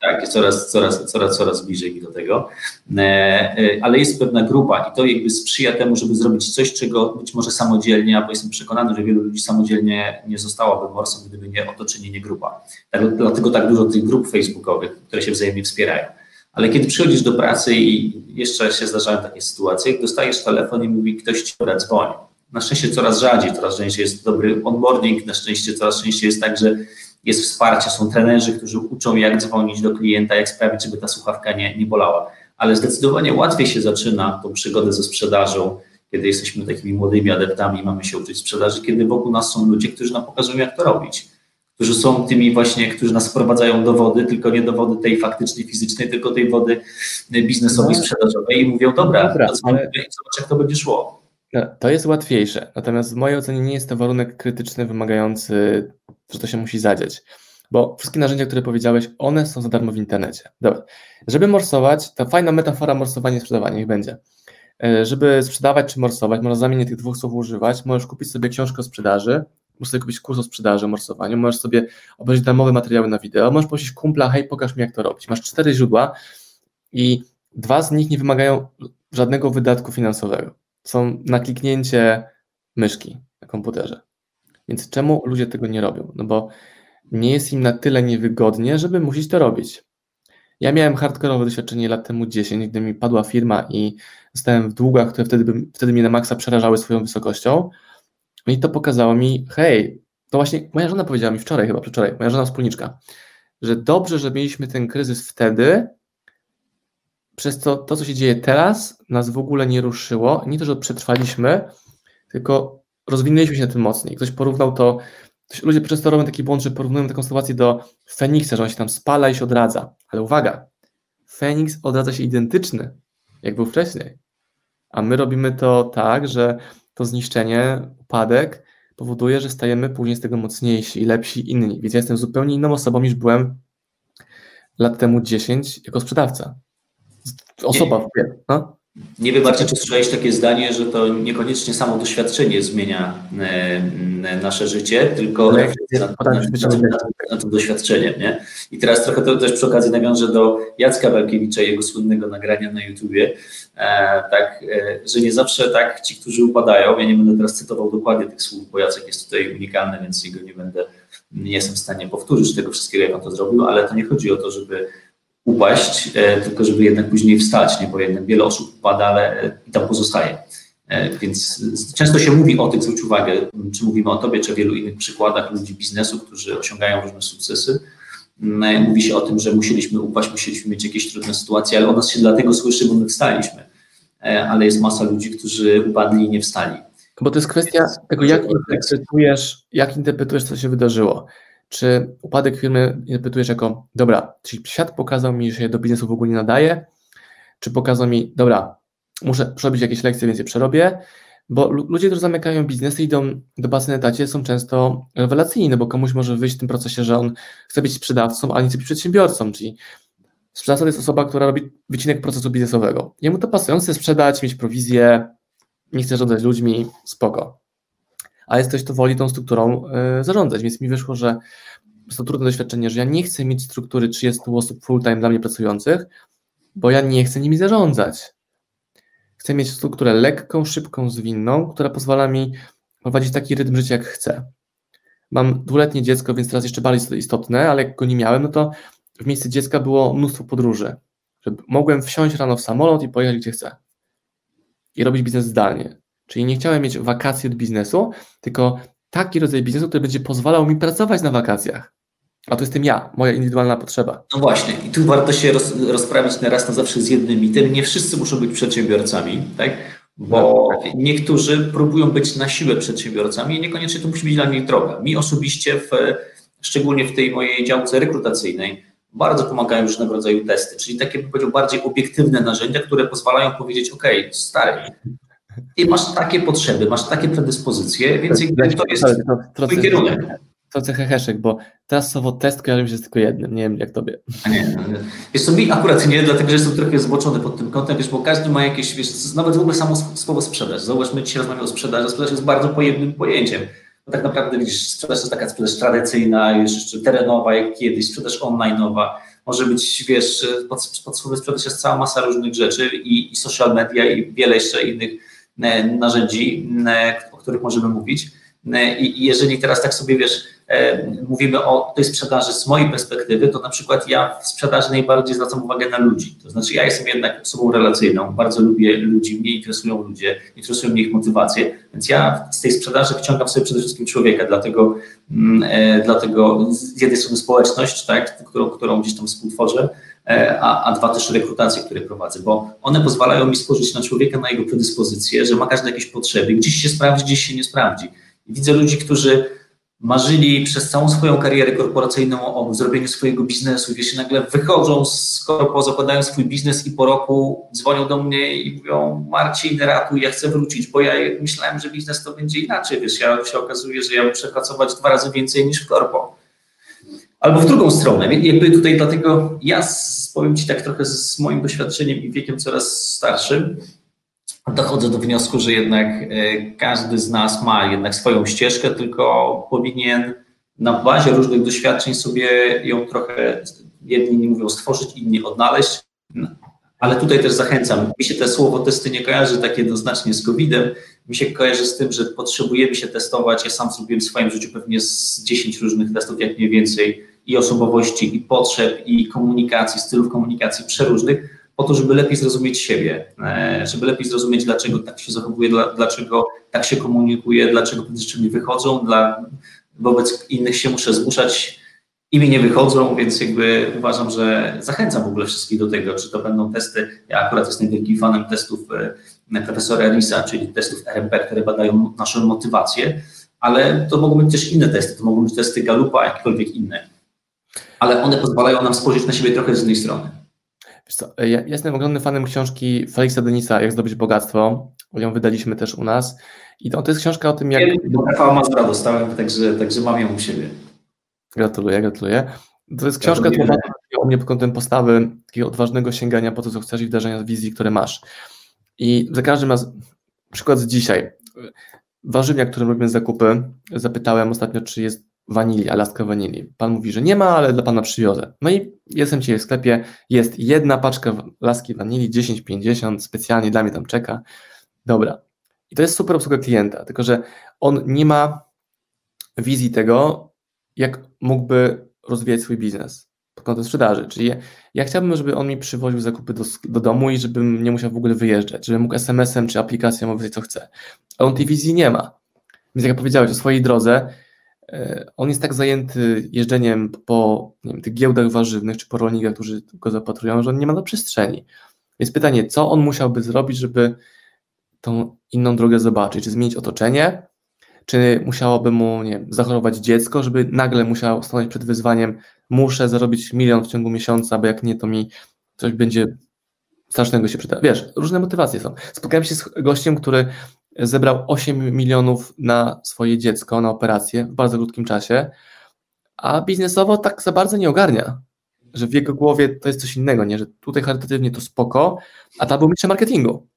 tak, coraz, coraz, coraz, coraz bliżej mi do tego. E, e, ale jest pewna grupa i to jakby sprzyja temu, żeby zrobić coś, czego być może samodzielnie, albo jestem przekonany, że wielu ludzi samodzielnie nie zostałaby morsem, gdyby nie otoczenie, nie grupa. Tak, dlatego tak dużo tych grup facebookowych, które się wzajemnie wspierają. Ale kiedy przychodzisz do pracy i jeszcze się zdarzają takie sytuacje, dostajesz telefon i mówi ktoś ci dzwoni. Na szczęście coraz rzadziej, coraz częściej jest dobry onboarding, na szczęście coraz częściej jest tak, że jest wsparcie, są trenerzy, którzy uczą, jak dzwonić do klienta, jak sprawić, żeby ta słuchawka nie, nie bolała. Ale zdecydowanie łatwiej się zaczyna tą przygodę ze sprzedażą, kiedy jesteśmy takimi młodymi adeptami, mamy się uczyć sprzedaży, kiedy wokół nas są ludzie, którzy nam pokazują, jak to robić. Którzy są tymi właśnie, którzy nas wprowadzają do wody, tylko nie do wody tej faktycznej, fizycznej, tylko tej wody biznesowej, no. sprzedażowej i mówią, dobra, dobra ale... zobacz, jak to będzie szło. No, to jest łatwiejsze, natomiast w mojej ocenie nie jest to warunek krytyczny wymagający, że to się musi zadziać. Bo wszystkie narzędzia, które powiedziałeś, one są za darmo w internecie. Dobra. Żeby morsować, ta fajna metafora morsowania i sprzedawania, niech będzie. E, żeby sprzedawać czy morsować, można zamienić tych dwóch słów używać. Możesz kupić sobie książkę o sprzedaży, możesz sobie kupić kurs o sprzedaży, morsowaniu, możesz sobie obejrzeć darmowe materiały na wideo, możesz prosić kumpla, hej, pokaż mi jak to robić. Masz cztery źródła i dwa z nich nie wymagają żadnego wydatku finansowego. Są na kliknięcie myszki na komputerze. Więc czemu ludzie tego nie robią? No bo nie jest im na tyle niewygodnie, żeby musieć to robić. Ja miałem hardkorowe doświadczenie lat temu 10, gdy mi padła firma i stałem w długach, które wtedy, wtedy mnie na maksa przerażały swoją wysokością. I to pokazało mi, hej, to właśnie moja żona powiedziała mi wczoraj, chyba wczoraj, moja żona wspólniczka, że dobrze, że mieliśmy ten kryzys wtedy, przez to, to co się dzieje teraz, nas w ogóle nie ruszyło. Nie to, że przetrwaliśmy, tylko rozwinęliśmy się na tym mocniej. Ktoś porównał to ludzie często robią taki błąd, że porównują taką sytuację do Feniksa, że on się tam spala i się odradza. Ale uwaga, Feniks odradza się identyczny, jak był wcześniej. A my robimy to tak, że to zniszczenie, upadek powoduje, że stajemy później z tego mocniejsi i lepsi inni. Więc ja jestem zupełnie inną osobą niż byłem lat temu 10 jako sprzedawca. Osoba w no? Nie wiem, Marcin, czy słyszałeś takie zdanie, że to niekoniecznie samo doświadczenie zmienia e, e, nasze życie, tylko refleksja na, na, na, na to doświadczenie. Nie? I teraz trochę to też przy okazji nawiążę do Jacka Walkiewicza i jego słynnego nagrania na YouTubie, e, tak, że nie zawsze tak ci, którzy upadają, ja nie będę teraz cytował dokładnie tych słów, bo Jacek jest tutaj unikalny, więc jego nie będę, nie jestem w stanie powtórzyć tego wszystkiego, jak on to zrobił, ale to nie chodzi o to, żeby upaść, e, tylko żeby jednak później wstać, nie? bo jednak wiele osób upada, ale e, i tam pozostaje. E, więc często się mówi o tym, zwróć uwagę, czy mówimy o tobie, czy o wielu innych przykładach ludzi biznesu, którzy osiągają różne sukcesy. Mówi się o tym, że musieliśmy upaść, musieliśmy mieć jakieś trudne sytuacje, ale o nas się dlatego słyszy, bo my wstaliśmy. Ale jest masa ludzi, którzy upadli i nie wstali. Bo to jest kwestia tego, jak interpretujesz, jak interpretujesz, co się wydarzyło. Czy upadek firmy interpretujesz jako, dobra, czyli świat pokazał mi, że się do biznesu w ogóle nie nadaje, czy pokazał mi, dobra, muszę przerobić jakieś lekcje, więc je przerobię, bo ludzie, którzy zamykają biznesy, idą do pracy na etacie, są często rewelacyjni, no bo komuś może wyjść w tym procesie, że on chce być sprzedawcą, a nie chce być przedsiębiorcą, czyli sprzedawca to jest osoba, która robi wycinek procesu biznesowego. Jemu to chce sprzedać, mieć prowizję, nie chce rządzać ludźmi, spoko a jest ktoś, kto woli tą strukturą y, zarządzać, więc mi wyszło, że to trudne doświadczenie, że ja nie chcę mieć struktury 30 osób full-time dla mnie pracujących, bo ja nie chcę nimi zarządzać. Chcę mieć strukturę lekką, szybką, zwinną, która pozwala mi prowadzić taki rytm życia, jak chcę. Mam dwuletnie dziecko, więc teraz jeszcze bardziej istotne, ale jak go nie miałem, no to w miejsce dziecka było mnóstwo podróży. Żeby mogłem wsiąść rano w samolot i pojechać gdzie chcę. I robić biznes zdalnie. Czyli nie chciałem mieć wakacji od biznesu, tylko taki rodzaj biznesu, który będzie pozwalał mi pracować na wakacjach. A to jestem ja, moja indywidualna potrzeba. No właśnie, i tu warto się roz, rozprawić na raz na zawsze z jednym mitem. Nie wszyscy muszą być przedsiębiorcami, tak? Bo no, tak. niektórzy próbują być na siłę przedsiębiorcami i niekoniecznie to musi być dla nich droga. Mi osobiście, w, szczególnie w tej mojej działce rekrutacyjnej, bardzo pomagają różnego rodzaju testy, czyli takie, bym powiedział, bardziej obiektywne narzędzia, które pozwalają powiedzieć, OK, stary, i masz takie potrzeby, masz takie predyspozycje, więc to jest to, twój kierunek. Trochę heheszek, bo teraz słowo test kojarzy mi się z tylko jednym, nie wiem jak tobie. A nie, wiesz co, mi akurat nie, dlatego że jestem trochę zboczony pod tym kątem, wiesz, bo każdy ma jakieś, wiesz, nawet w ogóle samo słowo sprzedaż. Zauważ, my dzisiaj rozmawiamy o sprzedaży, sprzedaż jest bardzo pojemnym pojęciem. Bo tak naprawdę widzisz, sprzedaż to jest taka sprzedaż tradycyjna, jeszcze terenowa jak kiedyś, sprzedaż online'owa. Może być, wiesz, pod, pod słowem sprzedaż jest cała masa różnych rzeczy i, i social media i wiele jeszcze innych narzędzi, e, o których możemy mówić. E, I jeżeli teraz tak sobie wiesz, e, mówimy o tej sprzedaży z mojej perspektywy, to na przykład ja w sprzedaży najbardziej zwracam uwagę na ludzi. To znaczy ja jestem jednak osobą relacyjną, bardzo lubię ludzi, mnie interesują ludzie, interesują mnie ich motywacje, więc ja z tej sprzedaży wciągam sobie przede wszystkim człowieka, dlatego, mm, e, dlatego z jednej strony społeczność, tak, którą, którą gdzieś tam współtworzę, E, a, a dwa też rekrutacje, które prowadzę, bo one pozwalają mi spojrzeć na człowieka, na jego predyspozycje, że ma każdy jakieś potrzeby, gdzieś się sprawdzi, gdzieś się nie sprawdzi. Widzę ludzi, którzy marzyli przez całą swoją karierę korporacyjną o zrobieniu swojego biznesu, wiesz, nagle wychodzą z korpo, zakładają swój biznes i po roku dzwonią do mnie i mówią Marcin, ratuj, ja chcę wrócić, bo ja myślałem, że biznes to będzie inaczej, wiesz, ja się okazuje, że ja muszę pracować dwa razy więcej niż w korpo. Albo w drugą stronę. Jakby tutaj dlatego ja powiem Ci tak trochę z moim doświadczeniem i wiekiem coraz starszym, dochodzę do wniosku, że jednak e, każdy z nas ma jednak swoją ścieżkę, tylko powinien na bazie różnych doświadczeń sobie ją trochę, jedni mówią stworzyć, inni odnaleźć, ale tutaj też zachęcam. Mi się to słowo testy nie kojarzy tak jednoznacznie z COVID-em. Mi się kojarzy z tym, że potrzebujemy się testować. Ja sam zrobiłem w swoim życiu pewnie z 10 różnych testów, jak mniej więcej i osobowości, i potrzeb, i komunikacji, stylów komunikacji przeróżnych, po to, żeby lepiej zrozumieć siebie, e, żeby lepiej zrozumieć, dlaczego tak się zachowuje, dlaczego tak się komunikuje, dlaczego pewne rzeczy mi wychodzą, dla, wobec innych się muszę zmuszać. I mi nie wychodzą, więc jakby uważam, że zachęcam w ogóle wszystkich do tego, czy to będą testy, ja akurat jestem wielkim fanem testów e, profesora Risa, czyli testów RMP, które badają naszą motywację, ale to mogą być też inne testy, to mogą być testy Galupa, jakiekolwiek inne ale one pozwalają nam spojrzeć na siebie trochę z innej strony. Co, ja jestem ogromnym fanem książki Felixa Denisa, Jak zdobyć bogactwo. Ją wydaliśmy też u nas. I to, to jest książka o tym, jak... Ja Mazura dostałem, także, także mam ją u siebie. Gratuluję, gratuluję. To jest książka, która o mnie pod kątem postawy, takiego odważnego sięgania po to, co chcesz i wdarzenia wizji, które masz. I za każdym razem, przykład z dzisiaj. Warzywnia, którym robimy zakupy, zapytałem ostatnio, czy jest wanilia, lastka wanilii. Pan mówi, że nie ma, ale dla pana przywiozę. No i jestem dzisiaj w sklepie, jest jedna paczka laski wanilii, 10,50, specjalnie dla mnie tam czeka. Dobra. I to jest super obsługa klienta, tylko że on nie ma wizji tego, jak mógłby rozwijać swój biznes pod kątem sprzedaży. Czyli ja, ja chciałbym, żeby on mi przywoził zakupy do, do domu i żebym nie musiał w ogóle wyjeżdżać, żebym mógł SMS-em czy aplikacją mówić, co chce. Ale on tej wizji nie ma. Więc jak powiedziałeś o swojej drodze, on jest tak zajęty jeżdżeniem po wiem, tych giełdach warzywnych czy po rolnikach, którzy go zapatrują, że on nie ma na przestrzeni. Więc pytanie, co on musiałby zrobić, żeby tą inną drogę zobaczyć? Czy zmienić otoczenie? Czy musiałoby mu nie wiem, zachorować dziecko, żeby nagle musiał stanąć przed wyzwaniem, muszę zarobić milion w ciągu miesiąca, bo jak nie, to mi coś będzie strasznego się przyda. Wiesz, różne motywacje są. Spotkałem się z gościem, który zebrał 8 milionów na swoje dziecko, na operację w bardzo krótkim czasie, a biznesowo tak za bardzo nie ogarnia, że w jego głowie to jest coś innego, nie? że tutaj charytatywnie to spoko, a tam był mistrzem marketingu.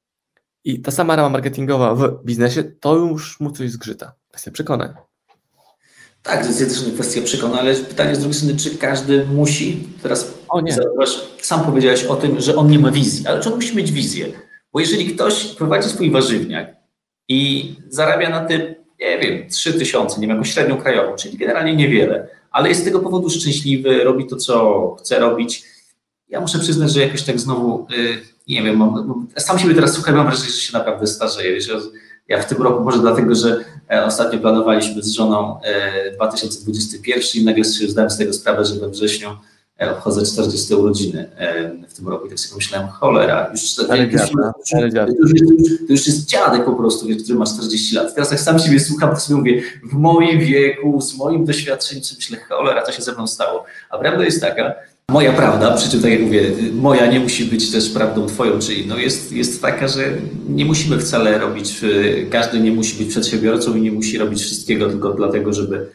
I ta sama rama marketingowa w biznesie, to już mu coś zgrzyta. Kwestia przekonań. Tak, to jest też kwestia przekonań, ale pytanie z drugiej strony, czy każdy musi, teraz o nie. sam powiedziałeś o tym, że on nie ma wizji, ale czy on musi mieć wizję? Bo jeżeli ktoś prowadzi swój warzywniak i zarabia na tym, nie wiem, 3 tysiące, nie wiem, jakąś średnią krajową, czyli generalnie niewiele, ale jest z tego powodu szczęśliwy, robi to, co chce robić. Ja muszę przyznać, że jakoś tak znowu, yy, nie wiem, mam, sam siebie teraz słucham, mam wrażenie, że się naprawdę starzeję. Ja w tym roku, może dlatego, że e, ostatnio planowaliśmy z żoną 2021 e, i nagle sobie zdałem z tego sprawę, że we wrześniu obchodzę 40 urodziny e, w tym roku i tak sobie myślałem, cholera, już, ale to, już, to już jest dziadek po prostu, który ma 40 lat. Teraz jak sam siebie słucham, to sobie mówię, w moim wieku, z moim doświadczeniem, myślę, cholera, co się ze mną stało. A prawda jest taka, moja prawda, przy czym tak jak mówię, moja nie musi być też prawdą twoją czy inną, jest, jest taka, że nie musimy wcale robić, każdy nie musi być przedsiębiorcą i nie musi robić wszystkiego tylko dlatego, żeby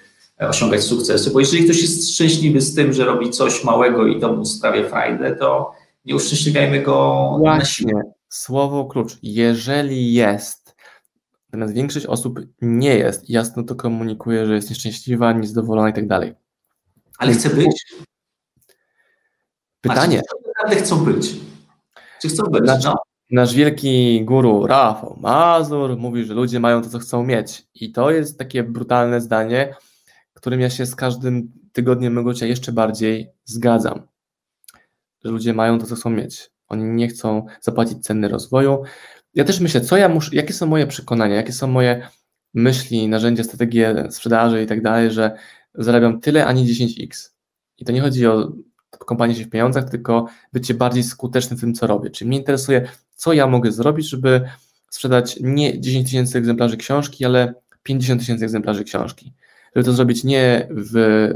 osiągać sukcesy, bo jeżeli ktoś jest szczęśliwy z tym, że robi coś małego i to mu sprawia frajdę, to nie uszczęśliwiajmy go Właśnie. na siłę. Słowo klucz. Jeżeli jest, natomiast większość osób nie jest, jasno to komunikuje, że jest nieszczęśliwa, niezadowolona i tak dalej. Ale chce być? Pytanie. naprawdę chcą być? Czy chcą być? Nasz, no. nasz wielki guru Rafał Mazur mówi, że ludzie mają to, co chcą mieć. I to jest takie brutalne zdanie, którym ja się z każdym tygodniem mego życia jeszcze bardziej zgadzam. Że ludzie mają to, co chcą mieć. Oni nie chcą zapłacić ceny rozwoju. Ja też myślę, co ja muszę, jakie są moje przekonania, jakie są moje myśli, narzędzia, strategie sprzedaży i tak dalej, że zarabiam tyle, a nie 10x. I to nie chodzi o kąpanie się w pieniądzach, tylko bycie bardziej skutecznym w tym, co robię. Czyli mnie interesuje, co ja mogę zrobić, żeby sprzedać nie 10 tysięcy egzemplarzy książki, ale 50 tysięcy egzemplarzy książki. Żeby to zrobić nie w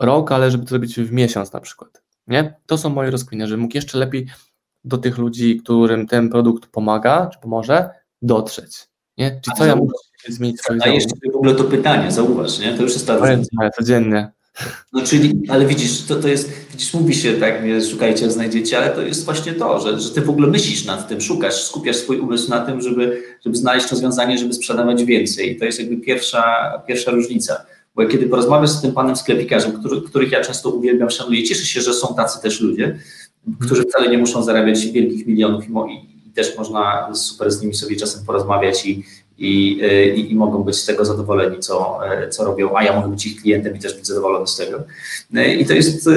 rok, ale żeby to zrobić w miesiąc na przykład. Nie? To są moje rozkminy, żeby mógł jeszcze lepiej do tych ludzi, którym ten produkt pomaga, czy pomoże, dotrzeć. Nie? Czy co ja muszę zmienić A jeszcze w ogóle to pytanie, zauważ, nie? To już jest ta różnica. Codziennie. No czyli, ale widzisz, to, to jest, widzisz, mówi się tak, nie, szukajcie, znajdziecie, ale to jest właśnie to, że, że ty w ogóle myślisz nad tym, szukasz, skupiasz swój umysł na tym, żeby, żeby znaleźć rozwiązanie, żeby sprzedawać więcej. I to jest jakby pierwsza, pierwsza różnica. Bo kiedy porozmawiasz z tym panem sklepikarzem, który, których ja często uwielbiam, szanuję, cieszę się, że są tacy też ludzie, którzy wcale nie muszą zarabiać wielkich milionów i, i też można super z nimi sobie czasem porozmawiać i, i, i, i, mogą być z tego zadowoleni, co, co robią, a ja mogę być ich klientem i też być zadowolony z tego. I to jest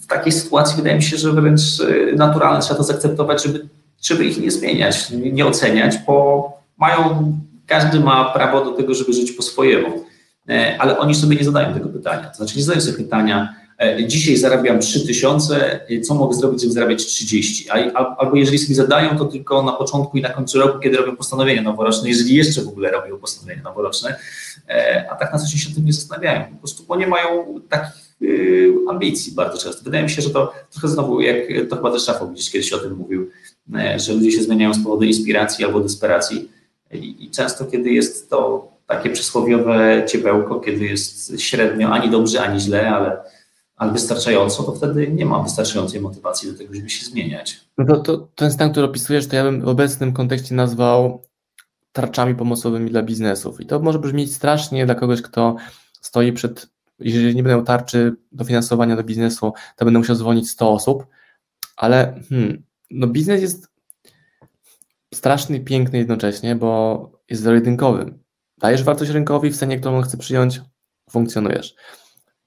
w takiej sytuacji wydaje mi się, że wręcz naturalne trzeba to zaakceptować, żeby, żeby ich nie zmieniać, nie oceniać, bo mają, każdy ma prawo do tego, żeby żyć po swojemu, ale oni sobie nie zadają tego pytania. To znaczy nie zadają sobie pytania, E, dzisiaj zarabiam 3000, e, co mogę zrobić, żeby zarabiać 30? Albo jeżeli sobie zadają, to tylko na początku i na końcu roku, kiedy robią postanowienia noworoczne, jeżeli jeszcze w ogóle robią postanowienia noworoczne, e, a tak na co się tym nie zastanawiają. Po prostu, bo nie mają takich ambicji bardzo często. Wydaje mi się, że to trochę znowu, jak to chyba też Szafo gdzieś kiedyś o tym mówił, że ludzie się zmieniają z powodu inspiracji albo desperacji i często, kiedy jest to takie przysłowiowe ciepełko, kiedy jest średnio ani dobrze, ani źle, ale ale wystarczająco, to wtedy nie ma wystarczającej motywacji do tego, żeby się zmieniać. No to, to ten stan, który opisujesz, to ja bym w obecnym kontekście nazwał tarczami pomocowymi dla biznesów. I to może brzmieć strasznie dla kogoś, kto stoi przed, jeżeli nie miał tarczy dofinansowania do biznesu, to będę musiał zwolnić 100 osób, ale hmm, no biznes jest straszny i piękny jednocześnie, bo jest zero-jedynkowy. Dajesz wartość rynkowi w cenie, którą chce przyjąć, funkcjonujesz.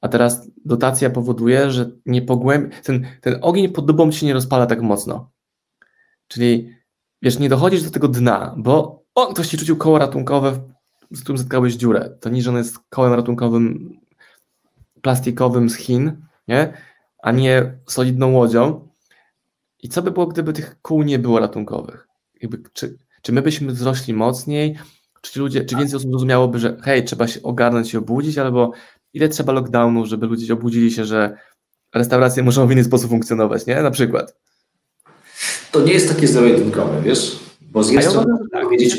A teraz dotacja powoduje, że nie pogłębi, ten, ten ogień pod dubą się nie rozpala tak mocno. Czyli wiesz, nie dochodzisz do tego dna, bo o, ktoś ci rzucił koło ratunkowe, z którym zatkałeś dziurę. To niż on jest kołem ratunkowym plastikowym z Chin, nie? a nie solidną łodzią. I co by było, gdyby tych kół nie było ratunkowych? Jakby, czy, czy my byśmy wzrośli mocniej? Czy ludzie, czy więcej osób zrozumiałoby, że hej, trzeba się ogarnąć i obudzić, albo ile trzeba lockdownów, żeby ludzie obudzili się, że restauracje muszą w inny sposób funkcjonować, nie? Na przykład. To nie jest takie zero-jedynkowe, wiesz? Bo z jednej strony, tak, wiedzieć...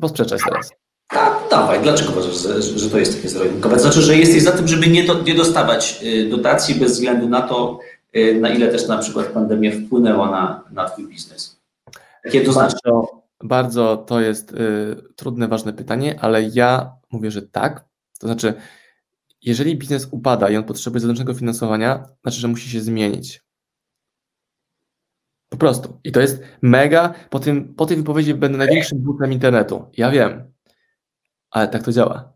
Posprzeczać teraz. Tak, dawaj. Dlaczego uważasz, że, że to jest takie zero-jedynkowe? Znaczy, że jesteś za tym, żeby nie, do, nie dostawać y, dotacji bez względu na to, y, na ile też na przykład pandemia wpłynęła na, na twój biznes. Jakie to znaczy? Bardzo, to jest y, trudne, ważne pytanie, ale ja mówię, że tak. To znaczy, jeżeli biznes upada i on potrzebuje zewnętrznego finansowania, znaczy, że musi się zmienić. Po prostu. I to jest mega. Po, tym, po tej wypowiedzi będę największym butem internetu. Ja wiem. Ale tak to działa.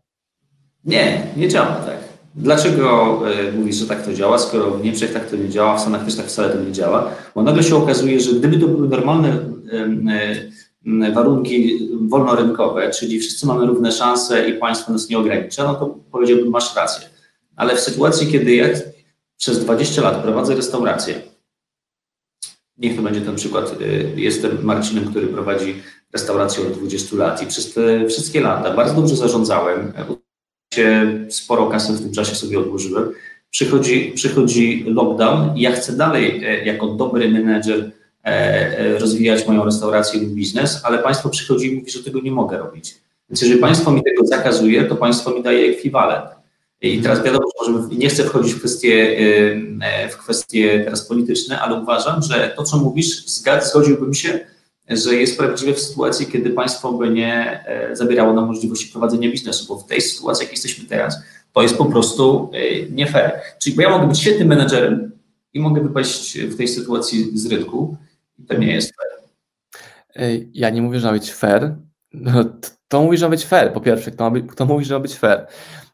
Nie, nie działa tak. Dlaczego y, mówisz, że tak to działa, skoro w Niemczech tak to nie działa, w Stanach też tak wcale to nie działa? Bo nagle się okazuje, że gdyby to były normalne y, y, warunki wolnorynkowe, czyli wszyscy mamy równe szanse i państwo nas nie ogranicza, no to powiedziałbym, masz rację. Ale w sytuacji, kiedy ja przez 20 lat prowadzę restaurację, niech to będzie ten przykład, y, jestem Marcinem, który prowadzi restaurację od 20 lat i przez te wszystkie lata bardzo dobrze zarządzałem, sporo kasy w tym czasie sobie odłożyłem, przychodzi, przychodzi lockdown i ja chcę dalej e, jako dobry menedżer rozwijać moją restaurację lub biznes, ale państwo przychodzi i mówi, że tego nie mogę robić. Więc jeżeli państwo mi tego zakazuje, to państwo mi daje ekwiwalent. I teraz wiadomo, że nie chcę wchodzić w kwestie, e, w kwestie teraz polityczne, ale uważam, że to, co mówisz, zgodziłbym się, że jest prawdziwe w sytuacji, kiedy państwo by nie zabierało nam możliwości prowadzenia biznesu, bo w tej sytuacji, jak jesteśmy teraz, to jest po prostu nie fair. Czyli bo ja mogę być świetnym menedżerem i mogę wypaść w tej sytuacji z rynku, to nie jest fair. Ja nie mówię, że ma być fair. No, to mówi, że ma być fair, po pierwsze. Kto, być, kto mówi, że ma być fair?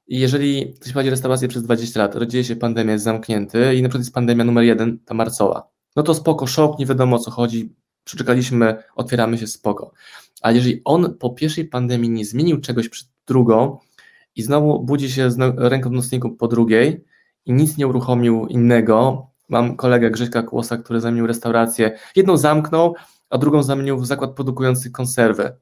I jeżeli ktoś prowadzi restaurację przez 20 lat, rodzi się pandemia, jest zamknięty i na przykład jest pandemia numer jeden, ta marcowa, no to spoko, szok, nie wiadomo o co chodzi, przeczekaliśmy, otwieramy się, spoko. Ale jeżeli on po pierwszej pandemii nie zmienił czegoś przed drugą i znowu budzi się z ręką w nocniku po drugiej i nic nie uruchomił innego, mam kolegę Grześka Kłosa, który zamienił restaurację, jedną zamknął, a drugą zamienił w zakład produkujący konserwy,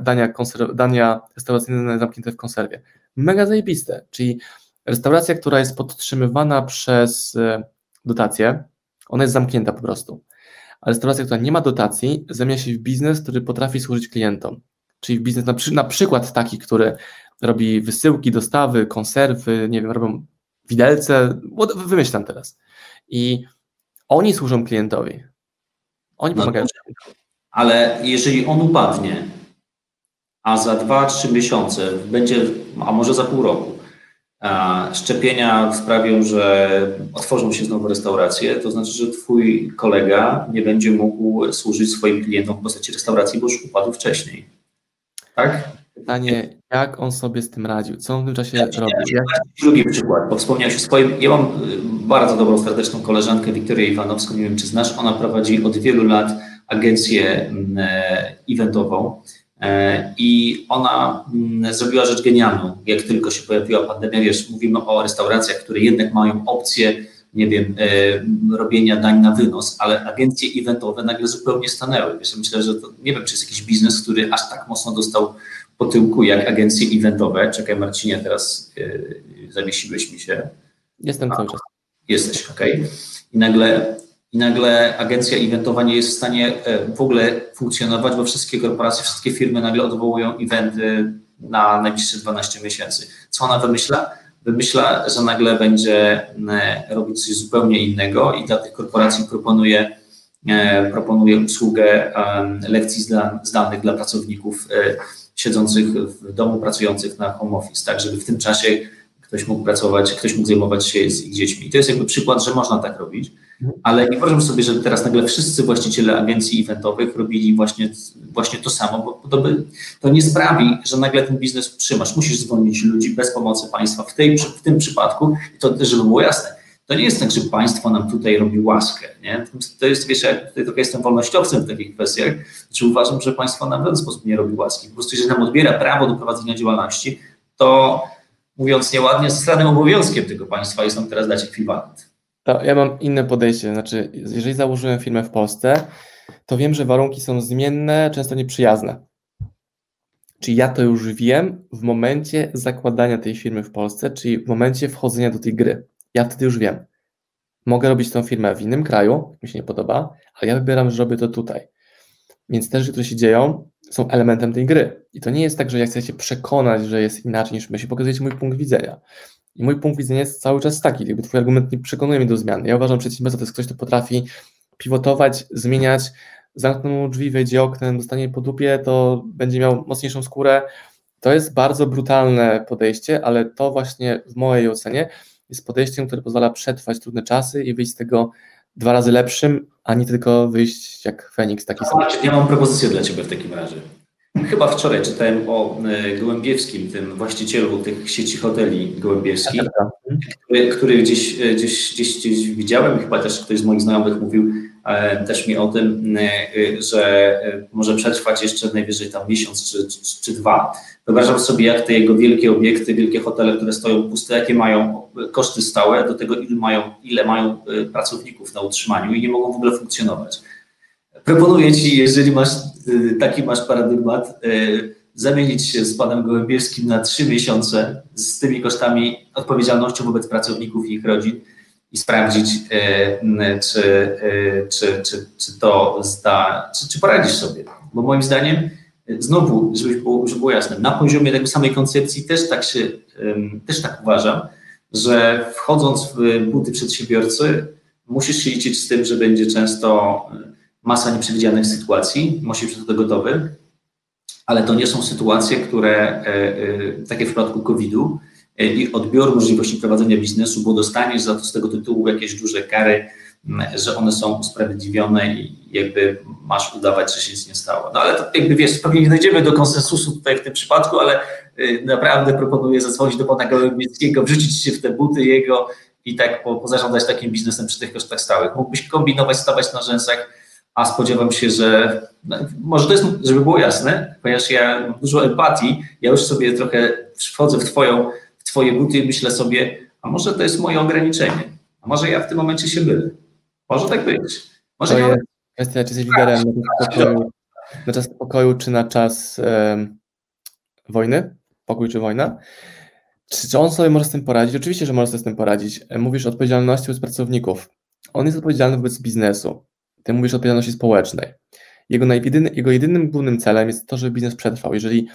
dania, konserw, dania restauracyjne zamknięte w konserwie. Mega zajebiste, czyli restauracja, która jest podtrzymywana przez e, dotację, ona jest zamknięta po prostu. A restauracja, która nie ma dotacji, zamienia się w biznes, który potrafi służyć klientom. Czyli w biznes na, na przykład taki, który robi wysyłki, dostawy, konserwy, nie wiem, robią widelce, wymyślam teraz. I oni służą klientowi. Oni no pomagają. Ale jeżeli on upadnie, a za 2-3 miesiące będzie, a może za pół roku, szczepienia sprawią, że otworzą się znowu restauracje, to znaczy, że twój kolega nie będzie mógł służyć swoim klientom w postaci restauracji, bo już upadł wcześniej. Tak? Pytanie, jak on sobie z tym radził? Co on w tym czasie ja, robił? Ja, drugi przykład, bo wspomniałeś o swoim. Ja mam bardzo dobrą, serdeczną koleżankę Wiktorię Iwanowską, nie wiem czy znasz, ona prowadzi od wielu lat agencję mm, e, eventową E, I ona mm, zrobiła rzecz genialną. Jak tylko się pojawiła pandemia, wiesz, mówimy o restauracjach, które jednak mają opcję, nie wiem, e, robienia dań na wynos, ale agencje eventowe nagle zupełnie stanęły. Wiesz, myślę, że to, nie wiem, czy jest jakiś biznes, który aż tak mocno dostał po tyłku jak agencje eventowe. Czekaj Marcinie, teraz e, zawiesiłeś mi się. Jestem cały czas. Jesteś. Okay. I nagle i nagle agencja eventowa nie jest w stanie e, w ogóle funkcjonować, bo wszystkie korporacje, wszystkie firmy nagle odwołują eventy na najbliższe 12 miesięcy. Co ona wymyśla? Wymyśla, że nagle będzie e, robić coś zupełnie innego i dla tych korporacji proponuje, e, proponuje usługę lekcji zdalnych dla pracowników siedzących w domu, pracujących na home office, tak żeby w tym czasie ktoś mógł pracować, ktoś mógł zajmować się z ich dziećmi. I to jest jakby przykład, że można tak robić, ale nie wyobrażam sobie, że teraz nagle wszyscy właściciele agencji eventowych robili właśnie, właśnie to samo, bo to, by, to nie sprawi, że nagle ten biznes trzymasz. Musisz zwolnić ludzi bez pomocy państwa w, tej, w tym przypadku i to żeby było jasne. To nie jest tak, że państwo nam tutaj robi łaskę. Nie? To jest, wiesz, ja tutaj trochę jestem wolnościowcem w takich kwestiach, czy uważam, że państwo nam w żaden sposób nie robi łaski. Po prostu, jeżeli nam odbiera prawo do prowadzenia działalności, to mówiąc nieładnie, zasadnym obowiązkiem tego państwa jest nam teraz dać ekwiwalent. Ja mam inne podejście. Znaczy, jeżeli założyłem firmę w Polsce, to wiem, że warunki są zmienne, często nieprzyjazne. Czyli ja to już wiem w momencie zakładania tej firmy w Polsce, czyli w momencie wchodzenia do tej gry. Ja wtedy już wiem. Mogę robić tą firmę w innym kraju, mi się nie podoba, ale ja wybieram, że robię to tutaj. Więc te rzeczy, które się dzieją, są elementem tej gry. I to nie jest tak, że ja chcę się przekonać, że jest inaczej niż my, się pokazujecie mój punkt widzenia. I mój punkt widzenia jest cały czas taki, jakby twój argument nie przekonuje mnie do zmiany. Ja uważam, że przedsiębiorca to jest ktoś, kto potrafi pivotować, zmieniać, zamknął drzwi, wejdzie oknem, dostanie po dupie, to będzie miał mocniejszą skórę. To jest bardzo brutalne podejście, ale to właśnie w mojej ocenie jest podejściem, które pozwala przetrwać trudne czasy i wyjść z tego dwa razy lepszym, a nie tylko wyjść jak Feniks taki sam. Ja mam propozycję dla Ciebie w takim razie. Chyba wczoraj czytałem o e, Gołębiewskim, tym właścicielu tych sieci hoteli gołębiewskich, tak, tak, tak. który, który gdzieś, e, gdzieś, gdzieś, gdzieś widziałem, chyba też ktoś z moich znajomych mówił e, też mi o tym, że może przetrwać jeszcze najwyżej tam miesiąc czy, czy, czy dwa. Wyobrażam sobie, jak te jego wielkie obiekty, wielkie hotele, które stoją puste, jakie mają koszty stałe, do tego ile mają, ile mają pracowników na utrzymaniu i nie mogą w ogóle funkcjonować. Proponuję Ci, jeżeli masz y, taki masz paradygmat, y, zamienić się z panem Gołębiewskim na trzy miesiące z tymi kosztami, odpowiedzialnością wobec pracowników i ich rodzin i sprawdzić, y, czy, czy, czy, czy to zda, czy, czy poradzisz sobie. Bo moim zdaniem, znowu, żeby było, żeby było jasne, na poziomie tej samej koncepcji też tak się, też tak uważam, że wchodząc w buty przedsiębiorcy, musisz się liczyć z tym, że będzie często masa nieprzewidzianych sytuacji, musi być do tego gotowy, ale to nie są sytuacje, które, e, e, takie w przypadku COVID-u, e, i odbioru możliwości prowadzenia biznesu, bo dostaniesz za to z tego tytułu jakieś duże kary, że one są usprawiedliwione i jakby masz udawać, że się nic nie stało. No ale to jakby wiesz, pewnie nie dojdziemy do konsensusu tutaj w tym przypadku, ale naprawdę proponuję zadzwonić do pana Gołębickiego, wrzucić się w te buty jego i tak pozarządzać takim biznesem przy tych kosztach stałych. Mógłbyś kombinować, stawać na rzęsach, a spodziewam się, że no, może to jest, żeby było jasne, ponieważ ja mam dużo empatii, ja już sobie trochę wchodzę w, twoją, w twoje buty i myślę sobie, a może to jest moje ograniczenie, a może ja w tym momencie się mylę. Może tak być. Może to ja... jest kwestia, czy jesteś liderem na czas pokoju, na czas pokoju czy na czas um, wojny, pokój czy wojna. Czy, czy on sobie może z tym poradzić? Oczywiście, że może sobie z tym poradzić. Mówisz o odpowiedzialności wobec pracowników. On jest odpowiedzialny wobec biznesu. Ty mówisz o odpowiedzialności społecznej. Jego, jedyny, jego jedynym głównym celem jest to, żeby biznes przetrwał. Jeżeli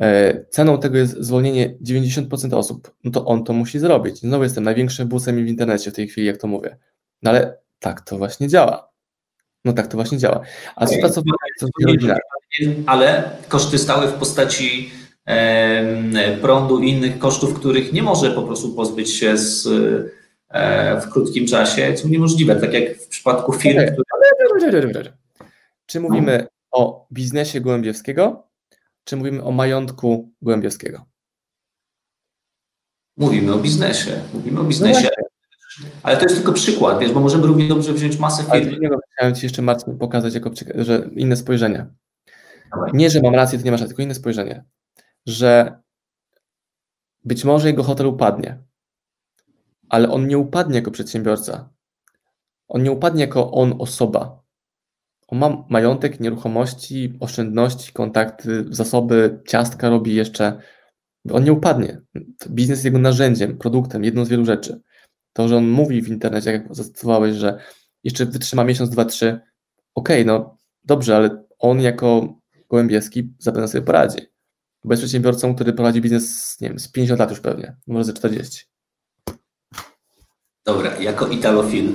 e, ceną tego jest zwolnienie 90% osób, no to on to musi zrobić. Znowu jestem największym busem w internecie w tej chwili, jak to mówię. No ale tak to właśnie działa. No tak to właśnie działa. A okay. co Ale koszty stałe w postaci prądu i innych kosztów, których nie może po prostu pozbyć się z w krótkim czasie są niemożliwe, tak jak w przypadku firm, które... Czy mówimy o biznesie Gołębiewskiego, czy mówimy o majątku Gołębiewskiego? Mówimy o biznesie. Mówimy o biznesie. No ale to jest tylko przykład, wiesz, bo możemy równie dobrze wziąć masę firm. Ale chciałem Ci jeszcze Marcin pokazać, jako, że inne spojrzenie. Nie, że mam rację, to nie masz tylko inne spojrzenie. Że być może jego hotel upadnie, ale on nie upadnie jako przedsiębiorca. On nie upadnie jako on osoba. On ma majątek, nieruchomości, oszczędności, kontakty, zasoby, ciastka robi jeszcze. On nie upadnie. Biznes jest jego narzędziem, produktem, jedną z wielu rzeczy. To, że on mówi w internecie, jak zastosowałeś, że jeszcze wytrzyma miesiąc, dwa, trzy, okej, okay, no dobrze, ale on jako Gołębieski zapewne sobie poradzi. Bo jest przedsiębiorcą, który prowadzi biznes, nie wiem, z 50 lat już pewnie, może ze 40. Dobra, jako italofil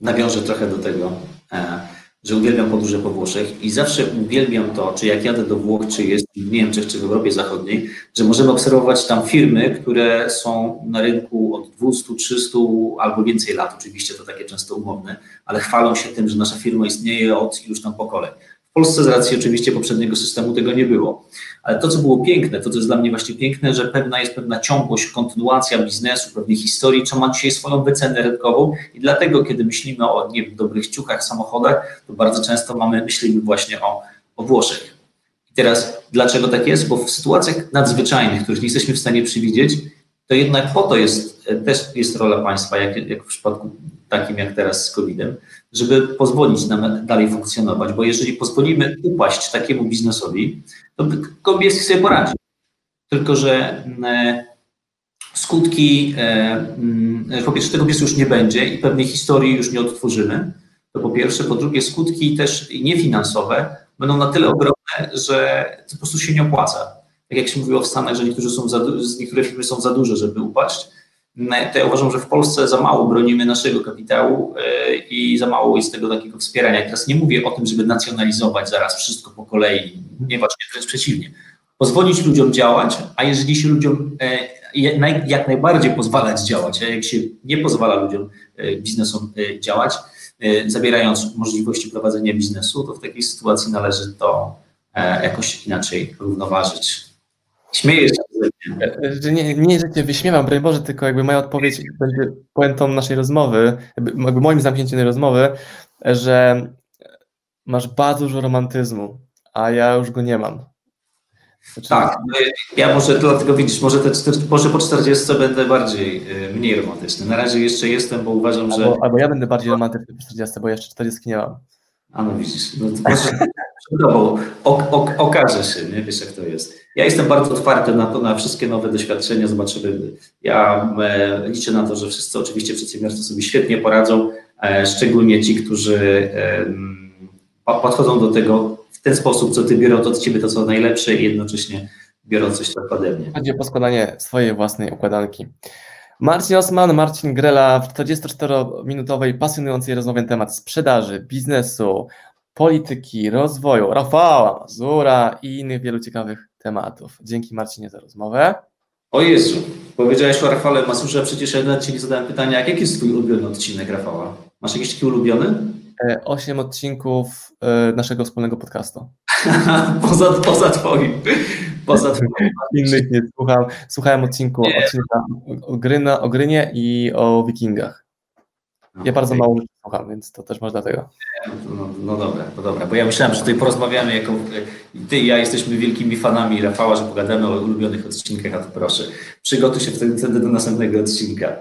nawiążę trochę do tego, e, że uwielbiam podróże po Włoszech i zawsze uwielbiam to, czy jak jadę do Włoch, czy jest w Niemczech, czy w Europie Zachodniej, że możemy obserwować tam firmy, które są na rynku od 200, 300 albo więcej lat, oczywiście to takie często umowne, ale chwalą się tym, że nasza firma istnieje od już tam pokoleń. Polsce z racji oczywiście poprzedniego systemu tego nie było. Ale to, co było piękne, to, co jest dla mnie właśnie piękne, że pewna jest pewna ciągłość, kontynuacja biznesu, pewnej historii, co ma dzisiaj swoją wycenę rynkową i dlatego, kiedy myślimy o nie wiem, dobrych ciuchach, samochodach, to bardzo często mamy, myślimy właśnie o, o Włoszech. I teraz, dlaczego tak jest? Bo w sytuacjach nadzwyczajnych, których nie jesteśmy w stanie przewidzieć, to jednak po to jest, też jest rola państwa, jak, jak w przypadku takim jak teraz z COVID-em, żeby pozwolić nam dalej funkcjonować, bo jeżeli pozwolimy upaść takiemu biznesowi, to Kobieski sobie poradzi. Tylko, że mm, skutki, e, mm, po pierwsze tego biznesu już nie będzie i pewnej historii już nie odtworzymy, to po pierwsze, po drugie skutki też niefinansowe będą na tyle ogromne, że to po prostu się nie opłaca. Tak jak się mówiło w Stanach, że niektórzy są za, niektóre firmy są za duże, żeby upaść, to ja uważam, że w Polsce za mało bronimy naszego kapitału e, i za mało jest tego takiego wspierania. teraz nie mówię o tym, żeby nacjonalizować zaraz wszystko po kolei, nie właśnie wręcz przeciwnie. Pozwolić ludziom działać, a jeżeli się ludziom e, jak najbardziej pozwalać działać, a jak się nie pozwala ludziom, e, biznesom działać, zabierając możliwości prowadzenia biznesu, to w takiej sytuacji należy to jakoś inaczej równoważyć. Śmieję się nie, nie, że cię wyśmiewam, broń Boże, tylko jakby moja odpowiedź będzie puentą naszej rozmowy, jakby moim zamknięciem tej rozmowy, że masz bardzo dużo romantyzmu, a ja już go nie mam. Znaczy... Tak, no ja może dlatego widzisz, może, te, może po 40 będę bardziej, y, mniej romantyczny. Na razie jeszcze jestem, bo uważam, albo, że... Albo ja będę bardziej romantyczny po 40, bo jeszcze 40 nie mam. A no widzisz, no to może o, o, okaże się, nie? wiesz jak to jest. Ja jestem bardzo otwarty na to, na wszystkie nowe doświadczenia, zobaczymy. Ja e, liczę na to, że wszyscy oczywiście przedsiębiorcy sobie świetnie poradzą, e, szczególnie ci, którzy e, podchodzą do tego w ten sposób, co ty biorą od ciebie to, co najlepsze i jednocześnie biorą coś tak ode mnie. Chodzi o poskładanie swojej własnej układanki. Marcin Osman, Marcin Grela w 44-minutowej pasjonującej rozmowie na temat sprzedaży, biznesu, polityki, rozwoju, Rafała Mazura i innych wielu ciekawych tematów. Dzięki Marcinie za rozmowę. O Jezu, powiedziałeś o Rafale Mazurze, przecież ja Ci nie zadałem pytania, jaki jest Twój ulubiony odcinek Rafała Masz jakiś taki ulubiony? E, osiem odcinków e, naszego wspólnego podcastu. poza, poza twoim. Poza twoim. Innych nie słucham. Słuchałem odcinku, odcinka o, gryna, o Grynie i o Wikingach. Ja bardzo mało słucham, więc to też może dlatego. No, no dobra, no dobra, bo ja myślałem, że tutaj porozmawiamy, jako ty i ja jesteśmy wielkimi fanami Rafała, że pogadamy o ulubionych odcinkach, a to proszę, przygotuj się wtedy, wtedy do następnego odcinka.